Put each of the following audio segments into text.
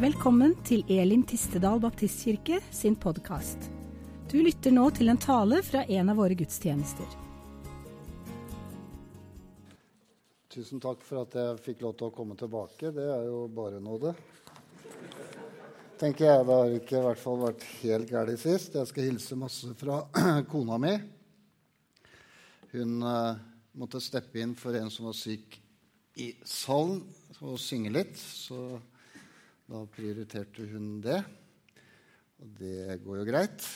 Velkommen til Elim Tistedal Baptistkirke sin podkast. Du lytter nå til en tale fra en av våre gudstjenester. Tusen takk for at jeg fikk lov til å komme tilbake. Det er jo bare nåde. Tenker jeg, Det har ikke i hvert fall vært helt galt sist. Jeg skal hilse masse fra kona mi. Hun uh, måtte steppe inn for en som var syk i salen, og synge litt. Så da prioriterte hun det. Og det går jo greit.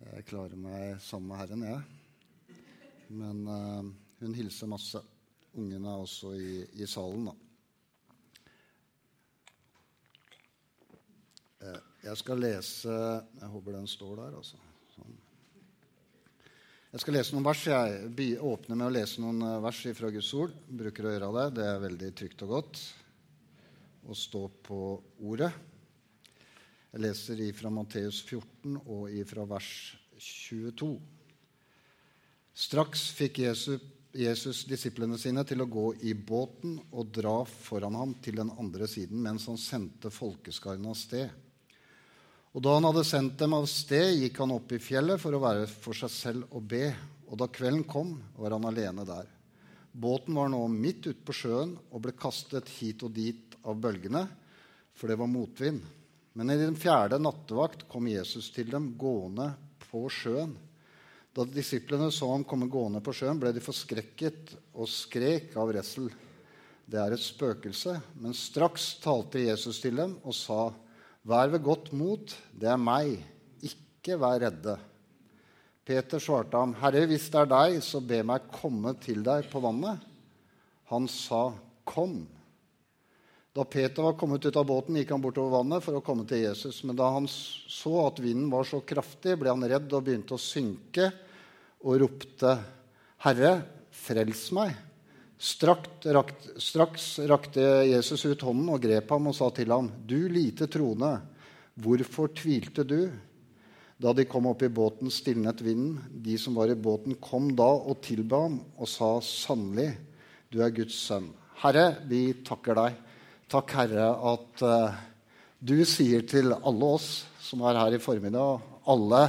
Jeg klarer meg sammen med Herren, jeg. Men uh, hun hilser masse. Ungene er også i, i salen, da. Uh, jeg skal lese Jeg håper den står der, altså. Sånn. Jeg skal lese noen vers. Jeg åpner med å lese noen eh, vers fra Guds ord. Bruker å gjøre det. Det er veldig trygt og godt å stå på ordet. Jeg leser ifra Matteus 14 og ifra vers 22. Straks fikk Jesus, Jesus disiplene sine til å gå i båten og dra foran ham til den andre siden mens han sendte folkeskarene av sted. Og da han hadde sendt dem av sted, gikk han opp i fjellet for å være for seg selv og be. Og da kvelden kom, var han alene der. Båten var nå midt ute på sjøen og ble kastet hit og dit av bølgene, for det var motvind. Men i den fjerde nattevakt kom Jesus til dem gående på sjøen. Da disiplene så ham komme gående på sjøen, ble de forskrekket og skrek av redsel. Det er et spøkelse. Men straks talte Jesus til dem og sa, Vær ved godt mot, det er meg. Ikke vær redde. Peter svarte ham, Herre, hvis det er deg, så be meg komme til deg på vannet. Han sa, Kom. Da Peter var kommet ut av båten, gikk han bortover vannet for å komme til Jesus. Men da han så at vinden var så kraftig, ble han redd og begynte å synke og ropte, Herre, frels meg. Strakt, rakt, straks rakte Jesus ut hånden og grep ham og sa til ham, Du lite troende, hvorfor tvilte du? Da de kom opp i båten, stilnet vinden. De som var i båten, kom da og tilba ham og sa sannelig, du er Guds sønn. Herre, vi takker deg Takk, Herre, at uh, du sier til alle oss som er her i formiddag, alle,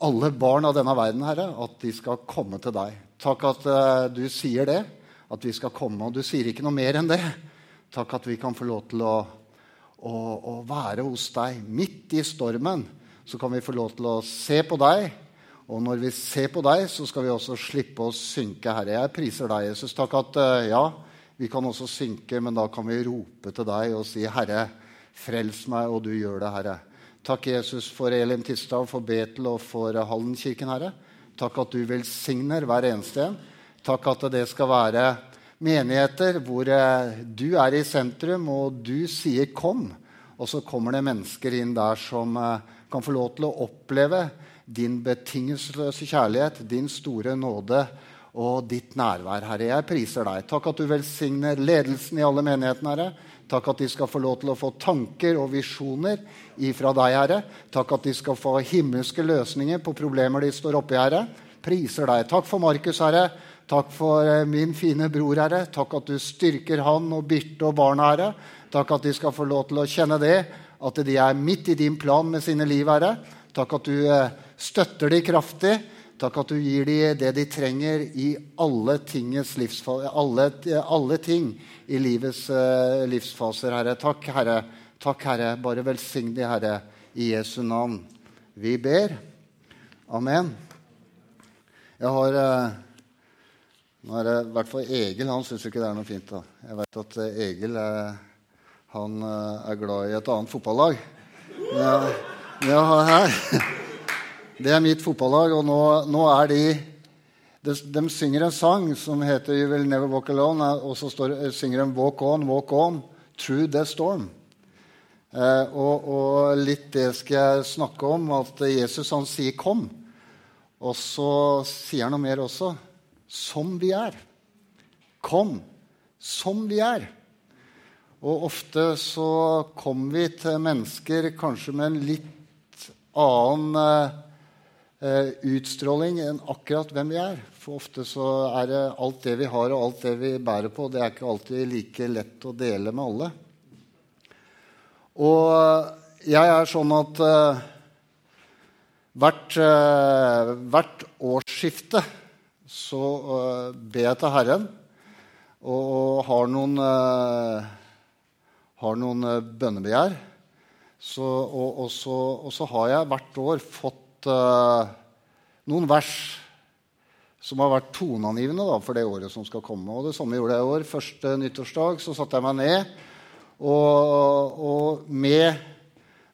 alle barn av denne verden, Herre, at de skal komme til deg. Takk at uh, du sier det, at vi skal komme. Og du sier ikke noe mer enn det. Takk at vi kan få lov til å, å, å være hos deg. Midt i stormen så kan vi få lov til å se på deg. Og når vi ser på deg, så skal vi også slippe å synke, Herre. Jeg priser deg, Jesus. Takk at uh, ja, vi kan også synke, men da kan vi rope til deg og si, 'Herre, frels meg', og du gjør det, Herre. Takk, Jesus, for Elim Tistad, for Betel og for Hallenkirken, Herre. Takk at du velsigner hver eneste en. Takk at det skal være menigheter hvor eh, du er i sentrum, og du sier 'kom'. Og så kommer det mennesker inn der som eh, kan få lov til å oppleve din betingelsesløse kjærlighet, din store nåde og ditt nærvær, Herre. Jeg priser deg. Takk at du velsigner ledelsen i alle menighetene, Herre. Takk at de skal få lov til å få tanker og visjoner ifra deg, Herre. Takk at de skal få himmelske løsninger på problemer de står oppi, Herre. Priser deg. Takk for Markus, Herre. Takk for eh, min fine bror, Herre. Takk at du styrker han og Birte og barna, Herre. Takk at de skal få lov til å kjenne det, at de er midt i din plan med sine liv, Herre. Takk at du eh, støtter dem kraftig. Takk at du gir dem det de trenger i alle, alle, alle ting i livets uh, livsfaser, Herre. Takk, Herre. Takk, Herre. Bare velsign de, Herre, i Jesu navn. Vi ber. Amen. Jeg har Nå er det i hvert fall Egil. Han syns ikke det er noe fint. da. Jeg vet at Egil han er glad i et annet fotballag. Jeg har her det er mitt fotballag, og nå, nå er de, de, de synger en sang som heter 'You Will Never Walk Alone', og så står, synger de 'Walk On, Walk On Through the Storm'. Eh, og, og, litt det skal jeg snakke om, at Jesus han sier 'kom'. Og så sier han noe mer også. Som vi er. Kom som vi er. Og ofte så kommer vi til mennesker kanskje med en litt annen eh, Eh, utstråling enn akkurat hvem vi er. For ofte så er det alt det vi har og alt det vi bærer på, det er ikke alltid like lett å dele med alle. Og jeg er sånn at eh, hvert, eh, hvert, årsskifte så uh, ber jeg til Herren og har noen, har noen bønnebegjær. Så, og, og, så, og, så, har jeg hvert år fått noen vers som har vært toneangivende da, for det året som skal komme. Og det samme gjorde jeg i år. Første nyttårsdag så satte jeg meg ned og, og med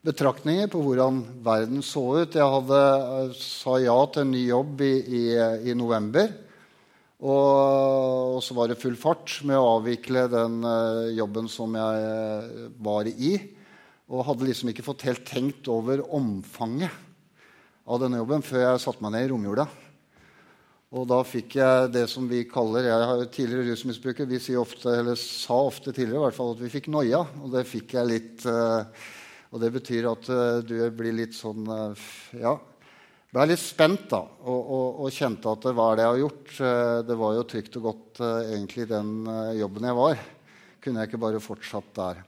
betraktninger på hvordan verden så ut. Jeg hadde, sa ja til en ny jobb i, i, i november. Og, så var det full fart med å avvikle den uh, jobben som jeg uh, var i. Og hadde liksom ikke fått helt tenkt over omfanget av denne jobben før jeg satte meg ned i romjula. Og da fikk jeg det som vi kaller Jeg har tidligere rusmisbruker. Vi ofte, sa ofte tidligere i hvert fall at vi fikk noia. Og det fikk jeg litt uh, Og det betyr at du blir litt sånn Ja. Ble litt spent da, og, og, og, kjente at det var det jeg har gjort. det var jo trygt og godt egentlig den jobben jeg var. Kunne jeg ikke bare fortsatt der.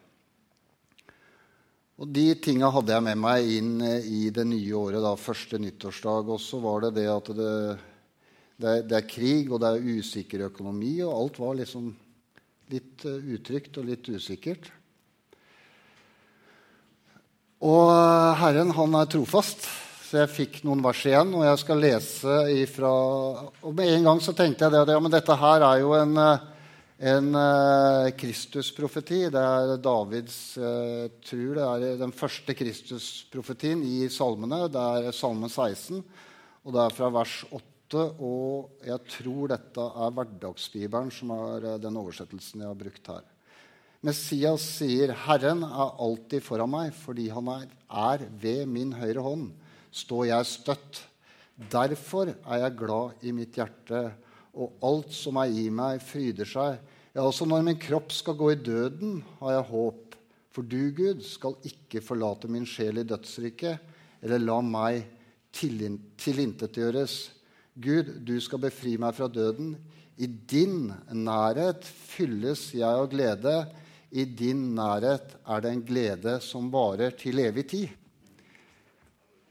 Og de tinga hadde jeg med meg inn i det nye året, da, første nyttårsdag. Og så var det det at det det er, det er, krig, og det er usikker økonomi, og alt var liksom litt utrygt og litt usikkert. Og Herren, han er trofast, så jeg fikk noen vers igjen, og jeg skal lese ifra Og med en gang så tenkte jeg det, ja, men dette her er jo en, eh, en uh, Kristusprofeti. Det er Davids uh, tror det er den første Kristusprofetien i salmene. Det er salme 16, og det er fra vers 8 og jeg tror dette er Hverdagsbibelen, som er eh, den oversettelsen jeg har brukt her. Messias sier, 'Herren er alltid foran meg, fordi han er, er ved min høyre hånd.' Står jeg støtt. Derfor er jeg glad i mitt hjerte, og alt som er i meg, fryder seg. Ja, også når min kropp skal gå i døden, har jeg håp. For du, Gud, skal ikke forlate min sjel i dødsriket, eller la meg tilintetgjøres. Gud, du skal befri meg fra døden. I din nærhet fylles jeg av glede. I din nærhet er det en glede som varer til evig tid.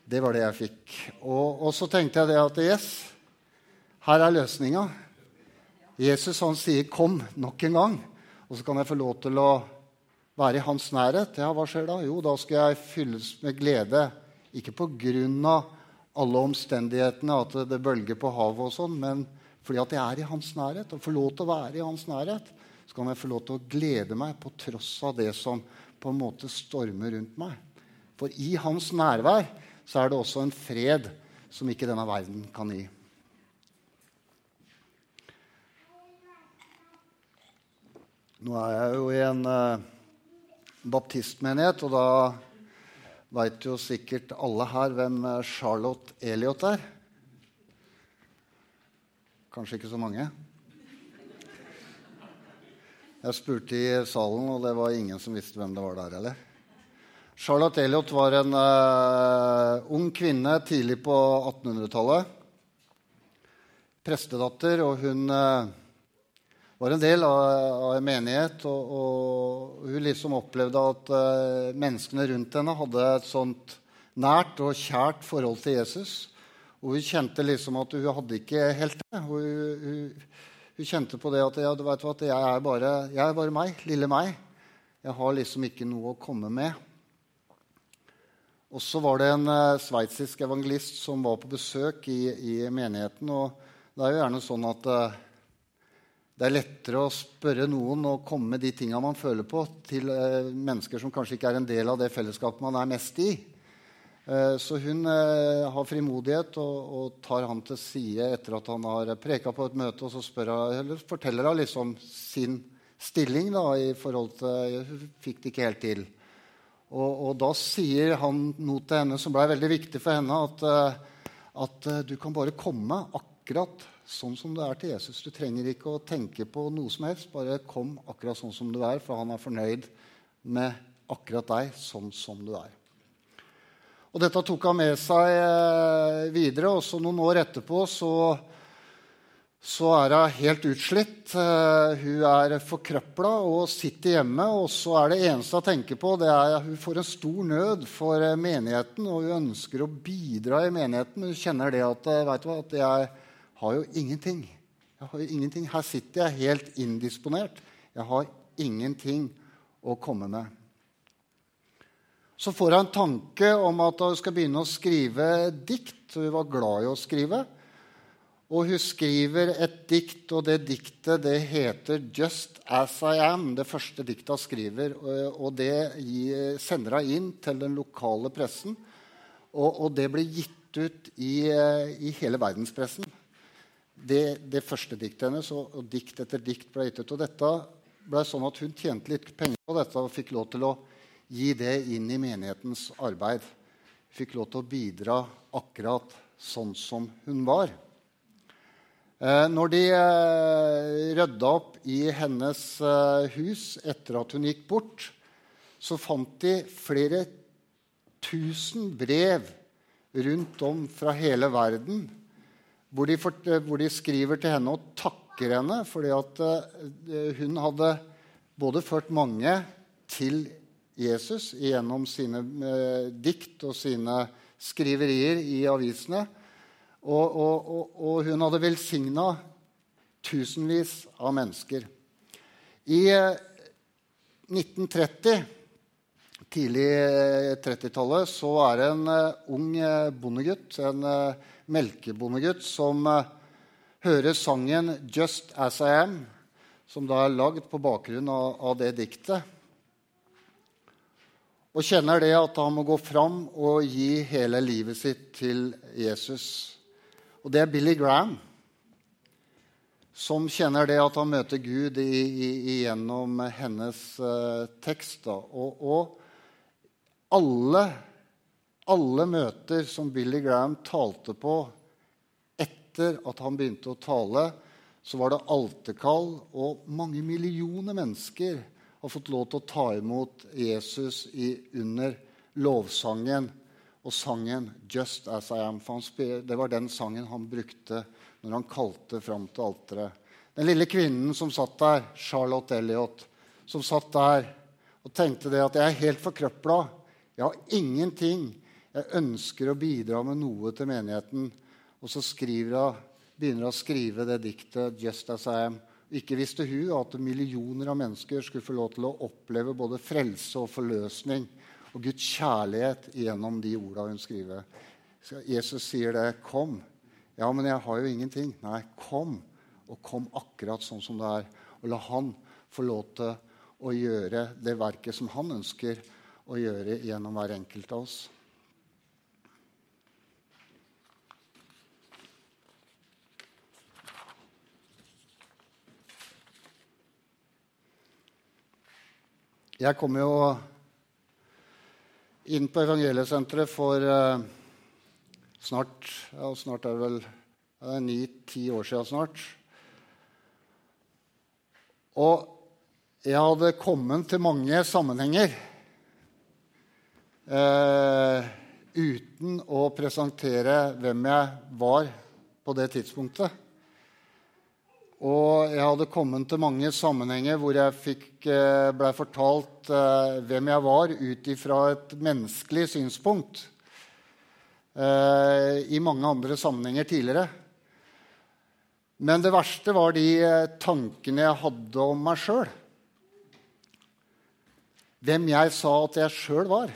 Det var det jeg fikk. Og, og så tenkte jeg det at yes, her er løsninga. Jesus han sier 'kom' nok en gang. Og så kan jeg få lov til å være i hans nærhet. Ja, hva skjer da? Jo, da skal jeg fylles med glede. Ikke på grunn av alle omstendighetene, at det bølger på havet og sånn, men fordi at jeg er i hans nærhet og får lov til å være i hans nærhet, så kan jeg få lov til å glede meg på tross av det som på en måte stormer rundt meg. For i hans nærvær så er det også en fred som ikke denne verden kan gi. Nå er jeg jo i en uh, baptistmenighet, og da veit jo sikkert alle her hvem eh, Charlotte Elliot er. Kanskje ikke så mange. Jeg spurte i salen, og det var ingen som visste hvem det var der heller. Charlotte Elliot var en uh, ung kvinne tidlig på 1800-tallet. Prestedatter, og hun uh, var en del av, av en menighet. Og, og, hun liksom opplevde at uh, menneskene rundt henne hadde et sånt nært og kjært forhold til Jesus. Og hun kjente liksom at hun hadde ikke helt det. Hun, hun, hun kjente på det at, ja, du vet hva, jeg, er bare, jeg er bare meg. Lille meg. Jeg har liksom ikke noe å komme med. Og så var det en uh, sveitsisk evangelist som var på besøk i, i, menigheten. Og det er jo gjerne sånn at uh, det er lettere å spørre noen og komme med de tinga man føler på, til uh, mennesker som kanskje ikke er en del av det fellesskapet man er mest i. Så hun har frimodighet og, og, tar han til side etter at han har preka på et møte, og så forteller hun liksom sin stilling da, i forhold til Hun fikk det ikke helt til. Og, og da sier han noe til henne som blei veldig viktig for henne, at, eh, at eh, du kan bare komme akkurat sånn som du er til Jesus. Du trenger ikke å tenke på noe som helst. Bare kom akkurat sånn som du er, for han er fornøyd med akkurat deg sånn som du er. Og dette tok han med seg eh, videre. og så Noen år etterpå så, så er hun helt utslitt. Uh, hun er forkrøpla og sitter hjemme. Og så er det eneste hun tenker på, det er at hun får en stor nød for uh, menigheten. Og hun ønsker å bidra i menigheten, men hun kjenner det at, uh, vet du hva, at jeg har jo ingenting. Jeg har jo ingenting. Her sitter jeg helt indisponert. Jeg har ingenting å komme med. Så får hun en tanke om at hun skal begynne å skrive dikt. Hun var glad i å skrive. Og hun skriver et dikt, og det diktet det heter 'Just As I Am'. Det første diktet hun skriver. Og det sender hun inn til den lokale pressen. Og, og det blir gitt ut i, i hele verdenspressen. Det, det, første diktet hennes, og, og, dikt etter dikt ble gitt ut. Og dette ble sånn at hun tjente litt penger på dette og fikk lov til å gi det inn i menighetens arbeid. Fikk lov til å bidra akkurat sånn som hun var. Eh, når de eh, rydda opp i hennes eh, hus etter at hun gikk bort, så fant de flere tusen brev rundt om fra hele verden hvor de, hvor de skriver til henne og takker henne fordi at hun hadde både ført mange til Jesus gjennom sine dikt og sine skriverier i avisene. Og, og, og, og hun hadde velsigna tusenvis av mennesker. I 1930, eh, tidlig 30-tallet, så er det en uh, ung bondegutt, en melkebondegutt, som hører sangen 'Just As I Am', som da er lagd på bakgrunn av, av det diktet og kjenner det at han må gå fram og gi hele livet sitt til Jesus. Og det er Billy Graham, som kjenner det at han møter Gud i, i, gjennom hennes uh, tekst. Og, og, alle, alle møter som Billy Graham talte på etter at han begynte å tale, så var det alterkall, og mange millioner mennesker har fått lov til å ta imot Jesus i, under lovsangen og sangen 'Just As I Am'. det var den sangen han brukte når han kalte fram til alteret. Den lille kvinnen som satt der, Charlotte Elliot, som satt der og tenkte det at jeg er helt forkrøpla. Jeg har ingenting. Jeg ønsker å bidra med noe til menigheten. Og så hun, begynner hun å skrive det diktet 'Just As I Am'. Ikke visste hun at millioner av mennesker skulle få lov til å oppleve både frelse og forløsning og Guds kjærlighet gjennom de orda hun skriver. Jesus sier det. 'Kom.' Ja, men jeg har jo ingenting. Nei, kom. Og kom akkurat sånn som det er. Og la Han få lov til å gjøre det verket som Han ønsker å gjøre gjennom hver enkelt av oss. Jeg kommer jo inn på Evangeliesenteret for eh, snart ja, snart er det vel ni-ti år siden snart. Og jeg hadde kommet til mange sammenhenger eh, uten å presentere hvem jeg var på det tidspunktet. Og jeg hadde kommet til mange sammenhenger hvor jeg fikk, eh, ble fortalt eh, hvem jeg var ut ifra et menneskelig synspunkt. Eh, I mange andre sammenhenger tidligere. Men det verste var de tankene jeg hadde om meg sjøl. Hvem jeg sa at jeg sjøl var.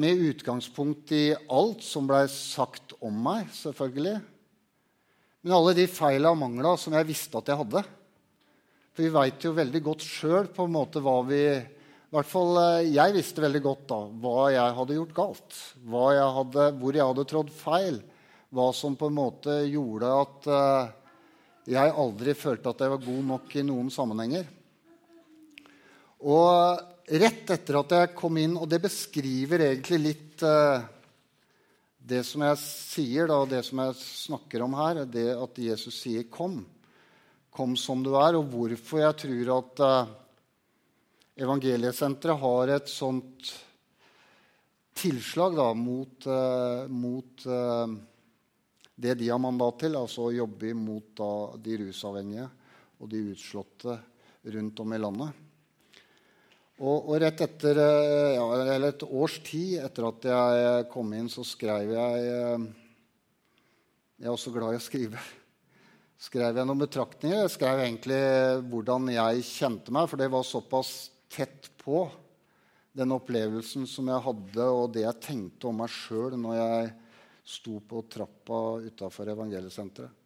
Med utgangspunkt i alt som blei sagt om meg, selvfølgelig men alle de feila og mangla som jeg visste at jeg hadde. For vi veit jo veldig godt sjøl på en måte hva vi i hvert fall eh, jeg visste veldig godt da, hva jeg hadde gjort galt. Jeg hadde, hvor jeg hadde trådd feil. Hva som på en måte gjorde at uh, jeg aldri følte at jeg var god nok i noen sammenhenger. Og rett etter at jeg kom inn, og det beskriver egentlig litt uh, det som jeg sier, da, det som jeg snakker om her, er det at Jesus sier 'kom'. Kom som du er. Og hvorfor jeg tror at uh, Evangeliesenteret har et sånt tilslag da, mot, uh, mot uh, det de har mandat til, altså å jobbe imot da, de rusavhengige og de utslåtte rundt om i landet. Og, og, rett etter eh, ja, eller et års tid etter at jeg kom inn, så skrev jeg eh, Jeg er også glad i å skrive. Skrev jeg noen betraktninger. Jeg skrev egentlig hvordan jeg kjente meg, for det var såpass tett på den opplevelsen som jeg hadde, og det jeg tenkte om meg sjøl når jeg sto på trappa utafor evangeliesenteret.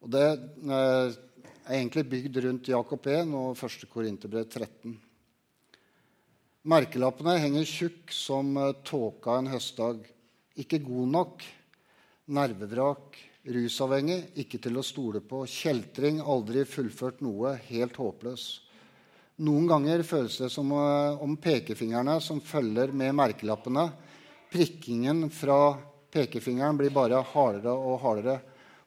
Og det eh, er egentlig bygd rundt Jakob 1 og 1. Korinterbrev 13. Merkelappene henger tjukk som eh, tåka en høstdag. Ikke god nok. Nervevrak. Rusavhengig. Ikke til å stole på. Kjeltring. Aldri fullført noe. Helt håpløs. Noen ganger føles det som eh, om pekefingrene som følger med merkelappene Prikkingen fra pekefingeren blir bare hardere og hardere.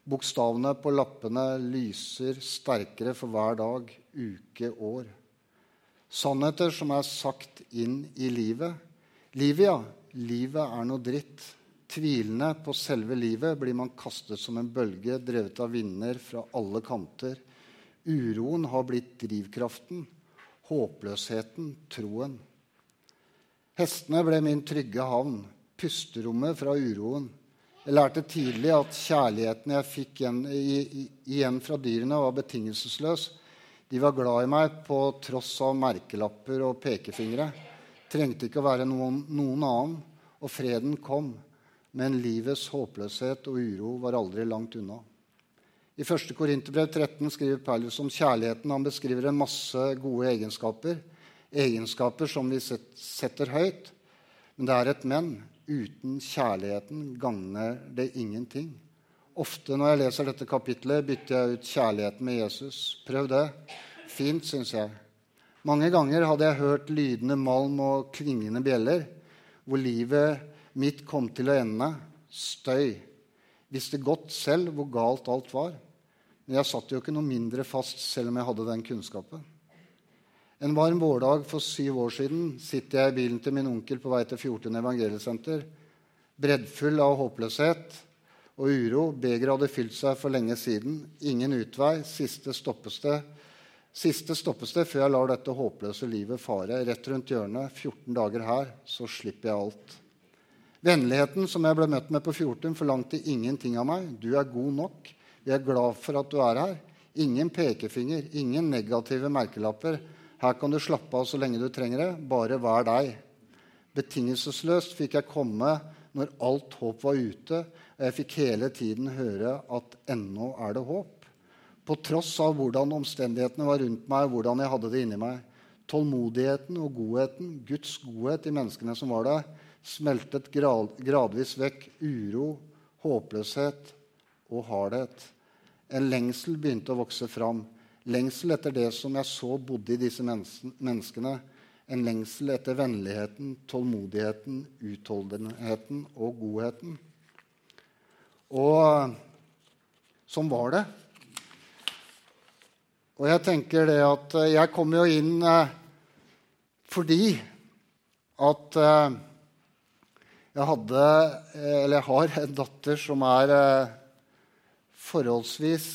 Bokstavene på lappene lyser sterkere for hver dag, uke, år. Sannheter som er sagt inn i livet. Livet, ja. Livet er noe dritt. Tvilende på selve livet blir man kastet som en bølge, drevet av vinder fra alle kanter. Uroen har blitt drivkraften. Håpløsheten troen. Hestene ble min trygge havn, pusterommet fra uroen. Jeg lærte tidlig at kjærligheten jeg fikk igjen, igjen fra dyrene, var betingelsesløs. De var glad i meg på tross av merkelapper og pekefingre. Trengte ikke å være noen, noen annen. Og freden kom. Men livets håpløshet og uro var aldri langt unna. I 1. Korinterbrev 13 skriver Paulus om kjærligheten. Han beskriver en masse gode egenskaper. Egenskaper som vi setter høyt. Men det er et men. Uten kjærligheten gagner det ingenting. Ofte når jeg leser dette kapitlet, bytter jeg ut kjærligheten med Jesus. Prøv det. Fint, syns jeg. Mange ganger hadde jeg hørt lydende malm og klingende bjeller, hvor livet mitt kom til å ende. Støy. Visste godt selv hvor galt alt var. Men jeg satt jo ikke noe mindre fast selv om jeg hadde den kunnskapen. En varm vårdag for syv år siden sitter jeg i bilen til min onkel på vei til Fjortun evangeliesenter. Breddfull av håpløshet og uro. Begeret hadde fylt seg for lenge siden. Ingen utvei. Siste stoppested. Siste stoppested før jeg lar dette håpløse livet fare. Rett rundt hjørnet. 14 dager her, så slipper jeg alt. Vennligheten som jeg ble møtt med på Fjortun, forlangte ingenting av meg. Du er god nok. Vi er glad for at du er her. Ingen pekefinger, ingen negative merkelapper. Her kan du slappe av så lenge du trenger det. Bare vær deg. Betingelsesløst fikk jeg komme når alt håp var ute, og jeg fikk hele tiden høre at ennå er det håp. På tross av hvordan omstendighetene var rundt meg, hvordan jeg hadde det inni meg. Tålmodigheten og godheten, Guds godhet i menneskene som var der, smeltet gradvis vekk uro, håpløshet og hardhet. En lengsel begynte å vokse fram lengsel etter det som jeg så bodde i disse menneskene. En lengsel etter vennligheten, tålmodigheten, utholdenheten og godheten. Og sånn var det. Og jeg tenker det at eh, jeg kom jo inn eh, fordi at eh, jeg hadde, eller jeg har, en datter som er forholdsvis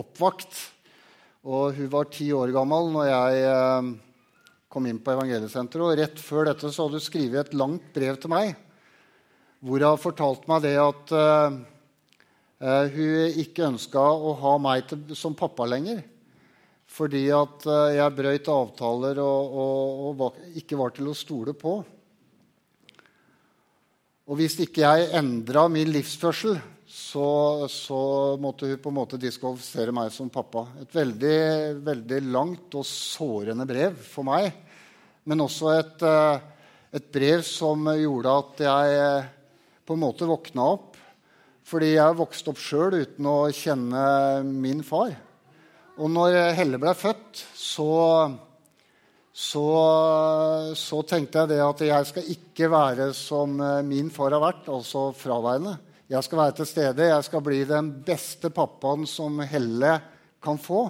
oppvakt. Og hun var ti år gammel når jeg eh, kom inn på evangeliesenteret. Og rett før dette så hadde hun skrevet et langt brev til meg hvor hun fortalte meg det at uh, hun ikke ønska å ha meg til, som pappa lenger. Fordi at jeg brøyt avtaler og, og, og ikke var til å stole på. Og hvis ikke jeg endra min livsførsel, så, så, måtte hun på en måte diskvalifisere meg som pappa. Et veldig, veldig langt og sårende brev for meg. Men også et, eh, et brev som gjorde at jeg eh, på en måte våkna opp. Fordi jeg vokste opp sjøl uten å kjenne min far. Og når Helle ble født, så, så, så tenkte jeg det at jeg skal ikke være som eh, min far har vært, altså fraværende. Jeg skal være til stede. Jeg skal bli den beste pappaen som Helle kan få.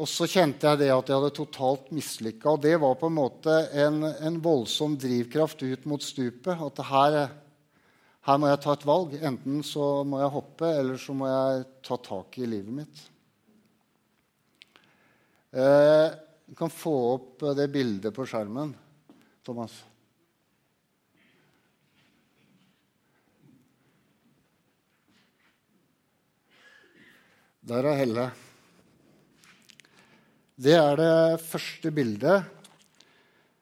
Og så kjente jeg det at jeg hadde totalt mislykka. Og det var på en måte en, en, voldsom drivkraft ut mot stupet. At her, Her må jeg ta et valg. Enten så må jeg hoppe, eller så må jeg ta tak i livet mitt. Eh, du kan få opp det bildet på skjermen, Thomas. Der er Helle. Det er det første bildet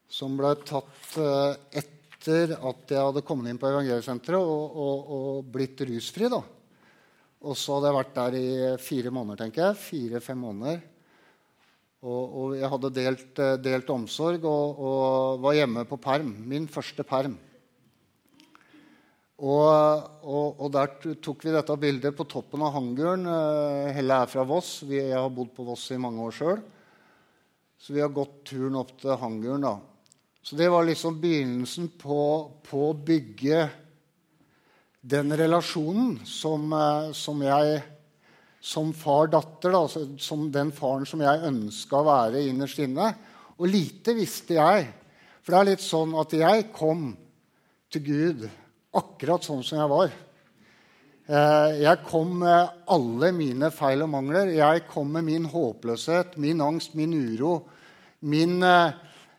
som ble tatt eh, etter at jeg hadde kommet inn på Evangeliesenteret og, og, og, blitt rusfri. da. Og så hadde jeg vært der i fire måneder, tenker jeg. Fire-fem måneder. Og, og, jeg hadde delt, eh, delt omsorg og, og, var hjemme på perm. Min første perm. Og, og, og, der tok vi dette bildet på toppen av hangaren. Eh, Helle er fra Voss. Vi, jeg har bodd på Voss i mange år sjøl. Så vi har gått turen opp til hangaren. da. Så det var liksom begynnelsen på, på å bygge den relasjonen som, eh, som jeg som far-datter, som den faren som jeg ønska å være innerst inne. Og lite visste jeg. For det er litt sånn at jeg kom til Gud akkurat sånn som jeg var. Eh, jeg kom med alle mine feil og mangler. Jeg kom med min håpløshet, min angst, min uro, min, eh,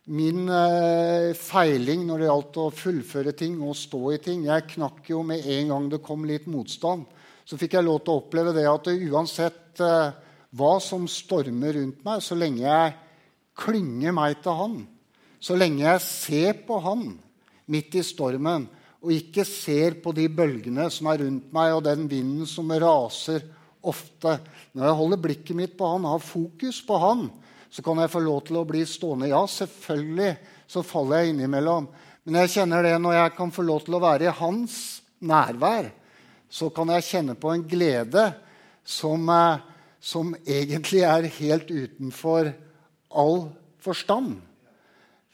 min eh, feiling når det gjaldt å fullføre ting og stå i ting. Jeg knakk jo med en gang det kom litt motstand. Så fikk jeg lov til å oppleve det at uansett hva som stormer rundt meg, så lenge jeg klynger meg til Han, så lenge jeg ser på Han midt i stormen, og ikke ser på de bølgene som er rundt meg, og den vinden som raser ofte. Når jeg holder blikket mitt på han, har fokus på han, så kan jeg få lov til å bli stående. Ja, selvfølgelig så faller jeg innimellom. Men jeg kjenner det når jeg kan få lov til å være i hans nærvær, så kan jeg kjenne på en glede som, eh, som egentlig er helt utenfor all forstand.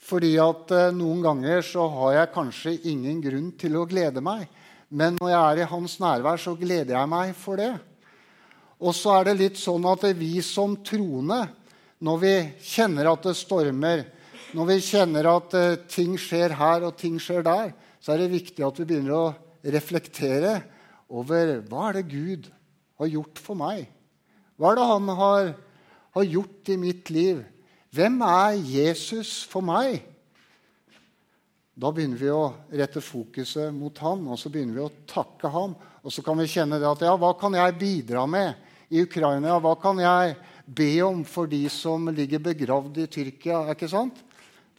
Fordi at eh, noen ganger så har jeg kanskje ingen grunn til å glede meg. Men når jeg er i hans nærvær, så gleder jeg meg for det. Og så er det litt sånn at vi som troende, når vi kjenner at det stormer, når vi kjenner at uh, ting skjer her og ting skjer der, så er det viktig at vi begynner å reflektere over hva er det Gud har gjort for meg. Hva er det han har, har gjort i mitt liv? Hvem er Jesus for meg? Da begynner vi å rette fokuset mot han, og så begynner vi å takke ham. Og så kan vi kjenne det at ja, hva kan jeg bidra med i Ukraina? Hva kan jeg be om for de som ligger begravd i Tyrkia? er ikke sant?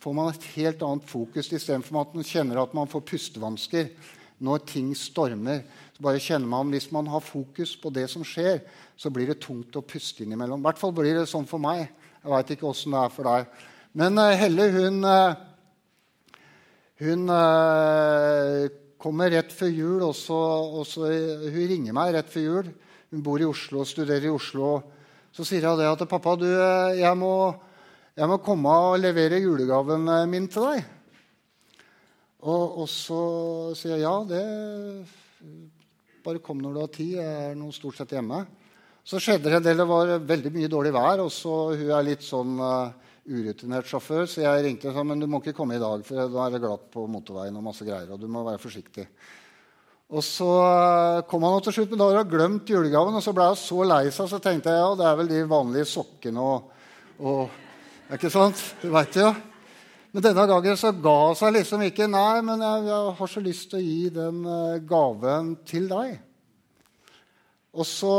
Får man et helt annet fokus istedenfor at man kjenner at man får pustevansker når ting stormer. Så bare kjenner man, Hvis man har fokus på det som skjer, så blir det tungt å puste innimellom. I hvert fall blir det sånn for meg. Jeg veit ikke åssen det er for deg. Men uh, Helle hun, uh, hun uh, kommer rett før jul. og så hun ringer meg rett før jul. Hun bor i Oslo og studerer i Oslo. Så sier hun det at 'Pappa, du, jeg må, jeg må komme og levere julegaven min til deg.' Og, og så sier jeg ja, det Bare kom når du har tid. Jeg er nå stort sett hjemme. Så skjedde det en del. Det var veldig mye dårlig vær. og så Hun er litt sånn uh, urutinert sjåfør, så jeg ringte og sa men du må ikke komme i dag, for da er det glatt på motorveien. og masse greier, og du må være forsiktig. Og så uh, kom han til slutt, men da hadde hun glemt julegaven. Og så ble hun så lei seg, så tenkte jeg ja, det er vel de vanlige sokkene og, og Ikke sant? Du veit jo. Men denne gangen så ga hun seg liksom ikke. Nei, men jeg, jeg har så lyst til å gi den uh, gaven til deg. Og så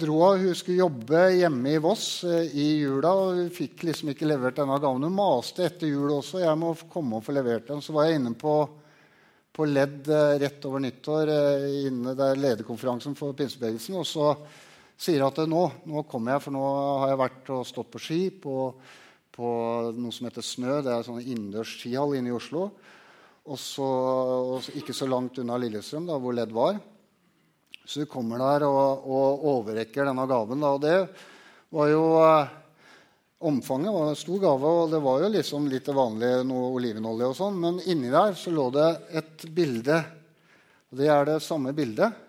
dro hun. Hun skulle jobbe hjemme i Voss eh, i jula. og Hun fikk liksom ikke levert denne gaven. Hun maste etter jul også. Jeg må komme og få levert den. Så var jeg inne på, på LED eh, rett over nyttår eh, inne der lederkonferansen for pinsebevegelsen. Og så sier hun at nå, nå kommer jeg, for nå har jeg vært og stått på ski på, på noe som heter Snø. Det er en sånn innendørs skihall inne i Oslo. Og så, og ikke så langt unna Lillestrøm, da, hvor LED var. Så du kommer der og, og overrekker denne gaven. Da. Og det var jo eh, Omfanget var en stor gave, og det var jo liksom litt vanlig noe olivenolje og sånn. Men inni der så lå det et bilde. Og det er det samme bildet.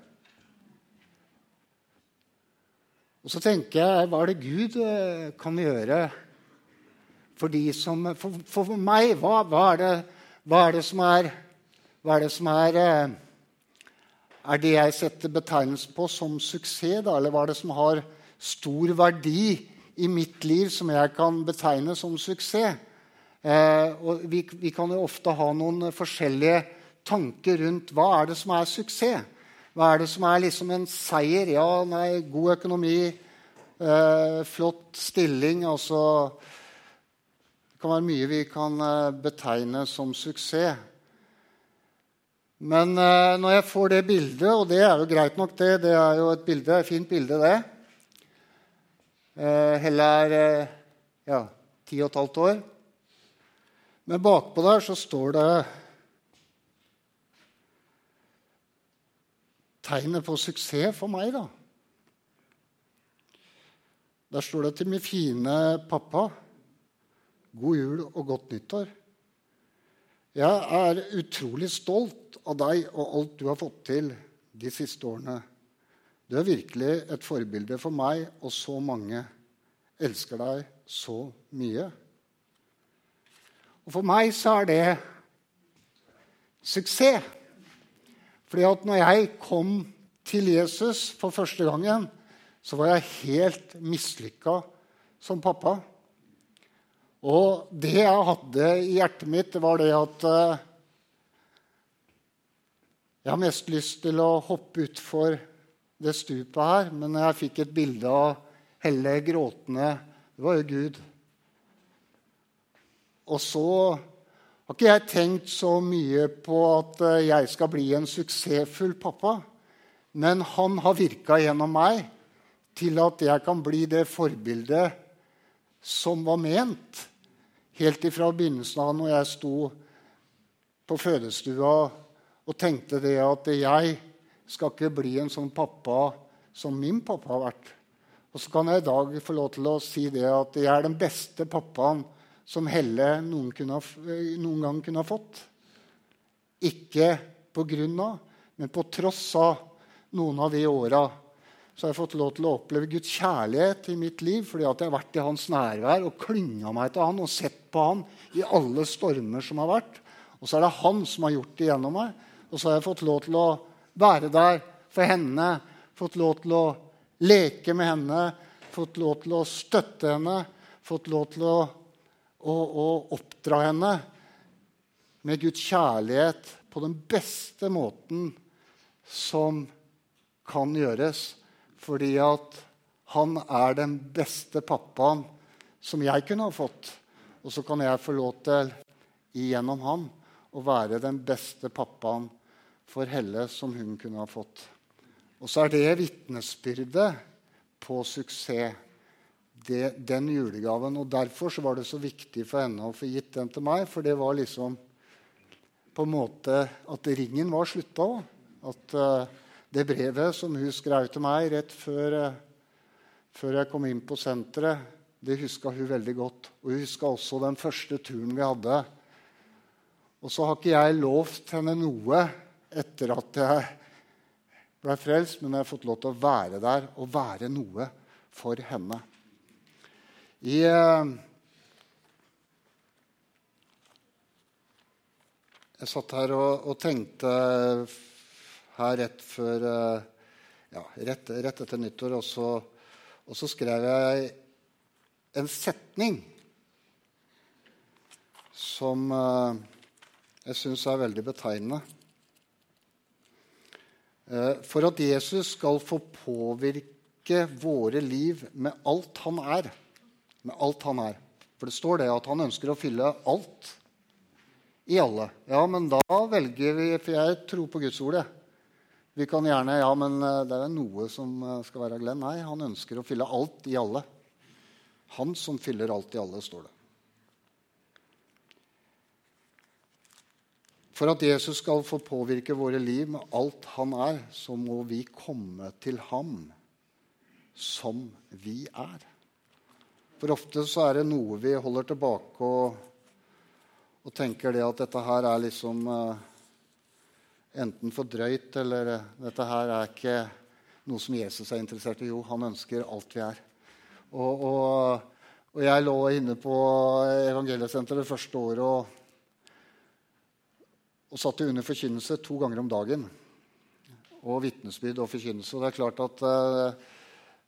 Og så tenker jeg hva er det Gud eh, kan gjøre for de som For, for meg, hva, hva, er det, hva, er det, som er Hva er det som er eh, er det jeg setter betegnelsen på som suksess? Da? Eller hva er det som har stor verdi i mitt liv som jeg kan betegne som suksess? Eh, og vi, vi, kan jo ofte ha noen forskjellige tanker rundt hva er det som er suksess. Hva er det som er liksom en seier? Ja, nei, god økonomi, eh, flott stilling altså, Det kan være mye vi kan eh, betegne som suksess. Men uh, når jeg får det bildet, og det er jo greit nok, det Det er jo et bilde, et fint bilde, det. Uh, Helle er uh, ja, ti og et halvt år. Men bakpå der så står det tegnet på suksess for meg, da. Der står det til min fine pappa God jul og godt nyttår. Jeg er utrolig stolt av deg og alt du har fått til de siste årene. Du er virkelig et forbilde for meg, og så mange elsker deg så mye. Og for meg så er det suksess. Fordi at når jeg kom til Jesus for første gangen, så var jeg helt mislykka som pappa. Og det jeg hadde i hjertet mitt, var det at uh, Jeg har mest lyst til å hoppe utfor det stupet her, men jeg fikk et bilde av Helle gråtende Det var jo Gud. Og så har ikke jeg tenkt så mye på at uh, jeg skal bli en suksessfull pappa. Men han har virka gjennom meg til at jeg kan bli det forbildet som var ment helt ifra begynnelsen av når jeg sto på fødestua og tenkte det at jeg skal ikke bli en sånn pappa som min pappa har vært. Og så kan jeg i dag få lov til å si det at jeg er den beste pappaen som Helle noen, kunne, noen gang kunne ha fått. Ikke på grunn av, men på tross av noen av de åra så har jeg fått lov til å oppleve Guds kjærlighet i mitt liv fordi at jeg har vært i hans nærvær og klynga meg til han og sett på han i alle stormer som har vært. Og så er det han som har gjort det gjennom meg. Og så har jeg fått lov til å være der for henne, fått lov til å leke med henne, fått lov til å støtte henne, fått lov til å, å, å oppdra henne med Guds kjærlighet på den beste måten som kan gjøres. Fordi at han er den beste pappaen som jeg kunne ha fått. Og så kan jeg få lov til, igjennom han, å være den beste pappaen for Helle som hun kunne ha fått. Og så er det vitnesbyrdet på suksess. Det, den julegaven. Og derfor var det så viktig for henne å få gitt den til meg. For det var liksom på en måte at ringen var slutta òg. At uh, det brevet som hun skrev til meg rett før, eh, før jeg kom inn på senteret, det huska hun veldig godt. Og hun huska også den første turen vi hadde. Og så har ikke jeg lovt henne noe etter at jeg ble frelst, men jeg har fått lov til å være der og være noe for henne. I eh, Jeg satt her og, og tenkte her rett før eh, ja, rett, rett, etter nyttår. Og så, og så skrev jeg en setning som uh, jeg syns er veldig betegnende. Uh, for at Jesus skal få påvirke våre liv med alt han er. Med alt han er. For det står det at han ønsker å fylle alt i alle. Ja, men da velger vi For jeg tror på Guds ord. Jeg. Vi kan gjerne Ja, men eh, det er noe som eh, skal være Glenn. Nei, han ønsker å fylle alt i alle. Han som fyller alt i alle, står det. For at Jesus skal få påvirke våre liv med alt han er, så må vi komme til ham som vi er. For ofte så er det noe vi holder tilbake og, og tenker det at dette her er liksom uh, enten for drøyt eller eh, dette her er ikke noe som Jesus er interessert i. Jo, han ønsker alt vi er. Og, og, og jeg lå inne på Evangeliesenteret det første året og, og satt under forkynnelse to ganger om dagen. og vitnesbyrd og forkynnelse. Og det er klart at uh,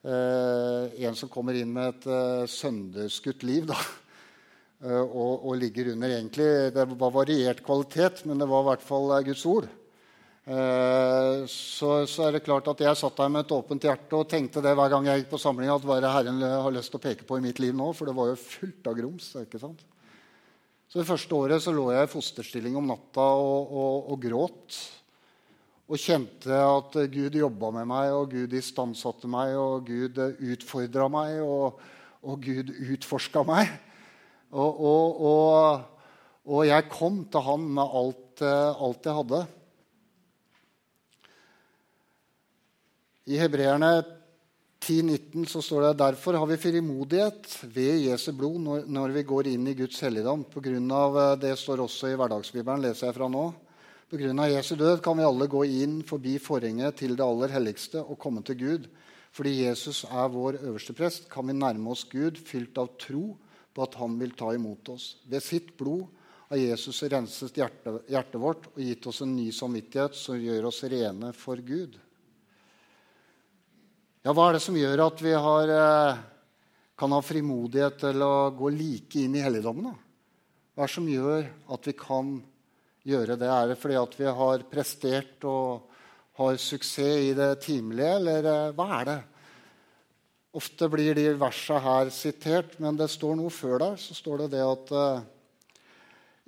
uh, en som kommer inn med et uh, sønderskutt liv da, og, og, ligger under egentlig Det var variert kvalitet, men det var i hvert fall Guds ord. Så, så, er det klart at jeg satt der med et åpent hjerte og tenkte det hver gang jeg gikk på samling, at hva er det Herren har lyst til å peke på i mitt liv nå? For det var jo fullt av grums. ikke sant? Så Det første året så lå jeg i fosterstilling om natta og, og, og gråt og kjente at Gud jobba med meg, og Gud istandsatte meg, og Gud utfordra meg, og, og Gud utforska meg. Og, jeg kom til han med alt, alt jeg hadde. I Hebreerne 10-19 så står det derfor har vi frimodighet ved Jesu blod når, når vi går inn i Guds helligdom. På grunn av, det står også i hverdagsbibelen, leser jeg fra nå. Pga. Jesu død kan vi alle gå inn forbi forhenget til det aller helligste og komme til Gud. Fordi Jesus er vår øverste prest, kan vi nærme oss Gud fylt av tro på at han vil ta imot oss. Ved sitt blod har Jesus renset hjertet, hjertet vårt og gitt oss en ny samvittighet som gjør oss rene for Gud. Ja, hva er det som gjør at vi har, eh, kan ha frimodighet til å gå like inn i helligdommen? Hva er det som gjør at vi kan gjøre det? Er det fordi at vi har prestert og har suksess i det timelige, eller eh, hva er det? Ofte blir de versene her sitert, men det står noe før der. Så står det det at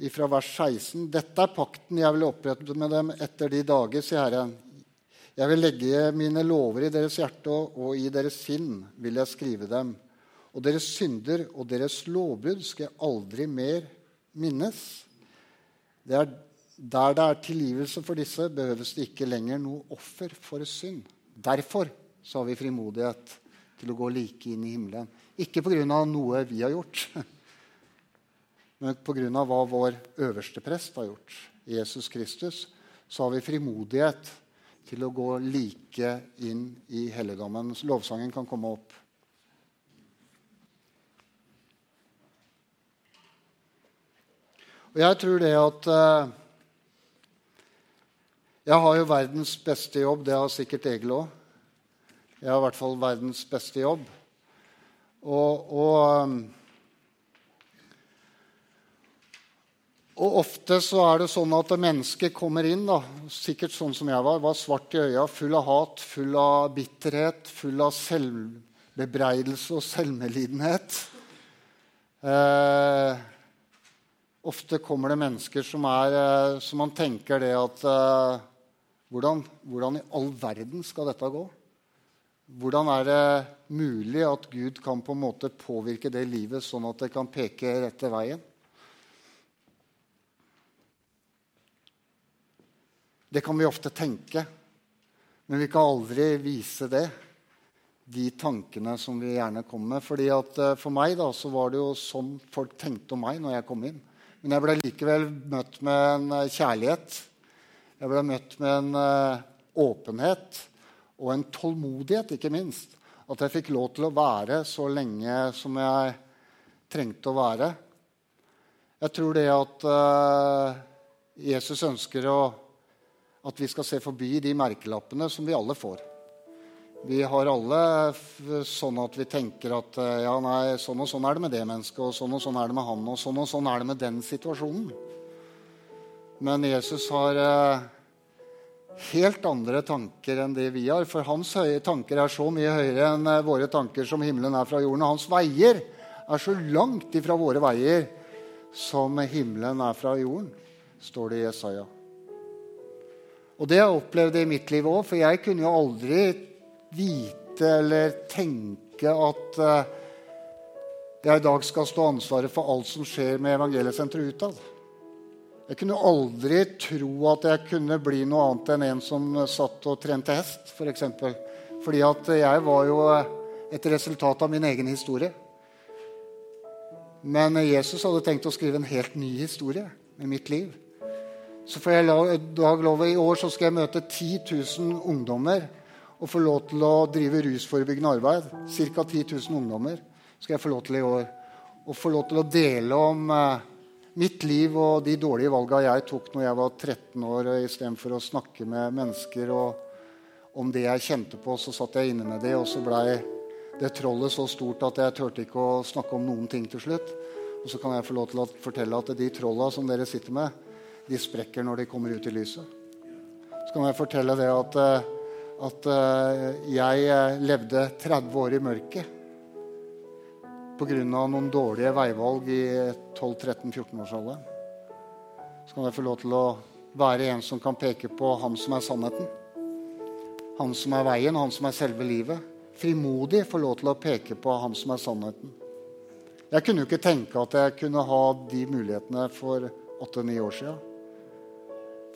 ifra vers 16.: Dette er pakten jeg vil opprette med dem etter de dager, sier Herren. Jeg vil legge mine lover i deres hjerte, og i deres sinn vil jeg skrive dem. Og deres synder og deres lovbrudd skal jeg aldri mer minnes. Det er der det er tilgivelse for disse, behøves det ikke lenger noe offer for synd. Derfor så har vi frimodighet til å gå like inn i himmelen. Ikke pga. noe vi har gjort, men pga. hva vår øverste prest har gjort. Jesus Kristus. Så har vi frimodighet til å gå like inn i helligdommen. Lovsangen kan komme opp. Og jeg tror det at uh, jeg har jo verdens beste jobb. Det har sikkert Egil òg. Jeg har i hvert fall verdens beste jobb. Og, og, og, ofte så er det sånn at mennesket kommer inn, da, sikkert sånn som jeg var, var svart i øya, full av hat, full av bitterhet, full av selvbebreidelse og selvmedlidenhet. Eh, ofte kommer det mennesker som, er, eh, som man tenker det at eh, hvordan, hvordan, i all verden skal dette gå? Hvordan er det mulig at Gud kan på en måte påvirke det livet sånn at det kan peke rette veien? Det kan vi ofte tenke, men vi kan aldri vise det. De tankene som vi gjerne kommer med. Fordi at eh, For meg da, så var det jo sånn folk tenkte om meg når jeg kom inn. Men jeg ble likevel møtt med en eh, kjærlighet jeg ble møtt med en uh, åpenhet og en tålmodighet, ikke minst. At jeg fikk lov til å være så lenge som jeg trengte å være. Jeg tror det at Jesus ønsker å, at vi skal se forbi de merkelappene som vi alle får. Vi har alle sånn at vi tenker at eh, ja, nei, sånn og sånn er det med det mennesket, og sånn og sånn er det med han, og sånn og sånn er det med den situasjonen. Men Jesus har eh, helt andre tanker enn det vi har. For hans høye tanker er så mye høyere enn eh, våre tanker som himmelen er fra jorden. Og hans veier er så langt ifra våre veier som himmelen er fra jorden, står det i Jesaja. Og det har jeg opplevd i mitt liv òg, for jeg kunne jo aldri vite eller tenke at uh, jeg i dag skal stå ansvaret for alt som skjer med Evangeliesenteret utad. Jeg kunne aldri tro at jeg kunne bli noe annet enn en som satt og trente hest, f.eks. For eksempel. Fordi at jeg var jo et resultat av min egen historie. Men Jesus hadde tenkt å skrive en helt ny historie med mitt liv. Så får jeg dag lov I år så skal jeg møte 10 000 ungdommer og få lov til å drive rusforebyggende arbeid. Ca. 10 000 ungdommer skal jeg få lov til i år. Og få lov til å dele om eh, mitt liv og de dårlige valga jeg tok når jeg var 13 år, istedenfor å snakke med mennesker og om det jeg kjente på. Så satt jeg inne med det, og så blei det trollet så stort at jeg turte ikke å snakke om noen ting til slutt. Og så kan jeg få lov til å fortelle at de trolla som dere sitter med, de sprekker når de kommer ut i lyset. Så kan jeg fortelle det at, eh, at eh, jeg eh, levde 30 år i mørket pga. noen dårlige veivalg i 12-13-14-årsalderen. Så kan jeg få lov til å være en som kan peke på han som er sannheten. Han som er veien, han som er selve livet. Frimodig få lov til å peke på han som er sannheten. Jeg kunne jo ikke tenke at jeg kunne ha de mulighetene for åtte-ni år siden.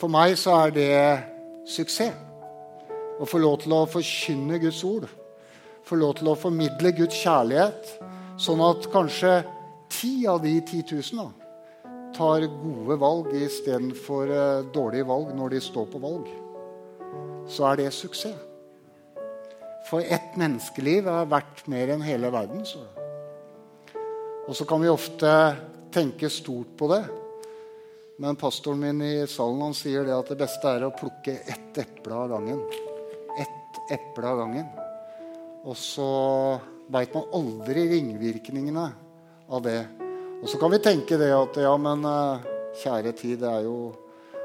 For meg så er det suksess. Å få lov til å forkynne Guds ord. Få lov til å formidle Guds kjærlighet, sånn at kanskje ti av de 10 000 da, tar gode valg istedenfor uh, dårlige valg når de står på valg. Så er det suksess. For ett menneskeliv er verdt mer enn hele verden. Så. Og så kan vi ofte tenke stort på det. Men pastoren min i salen han sier det at det beste er å plukke ett eple av gangen. Ett eple av gangen. Og så veit man aldri ringvirkningene av det. Og så kan vi tenke det at ja, men eh, kjære tid, det er jo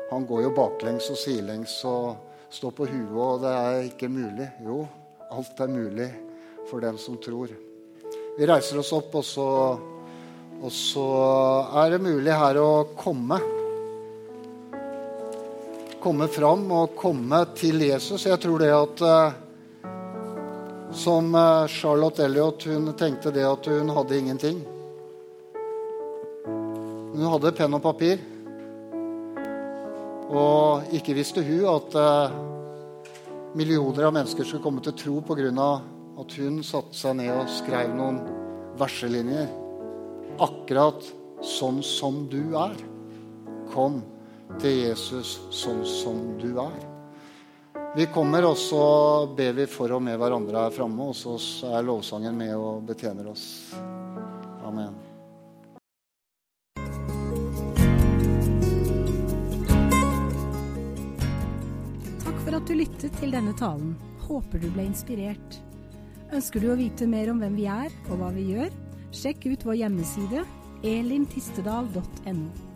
Han går jo baklengs og sidelengs og står på huet, og det er ikke mulig. Jo, alt er mulig for den som tror. Vi reiser oss opp, og så, og så er det mulig her å komme. Komme fram og komme til Jesus. Jeg tror det at uh, Som uh, Charlotte Elliot hun tenkte det at hun hadde ingenting. Hun hadde penn og papir. Og ikke visste hun at uh, millioner av mennesker skulle komme til tro pga at hun satte seg ned og skrev noen verselinjer. Akkurat sånn som du er. Kom til Jesus sånn som du er. Vi kommer, og så ber vi for og med hverandre her framme, og så er lovsangen med og betjener oss. Amen. Takk for at du lyttet til denne talen. Håper du ble inspirert. Ønsker du å vite mer om hvem vi er og hva vi gjør? Sjekk ut vår hjemmeside elintistedal.no.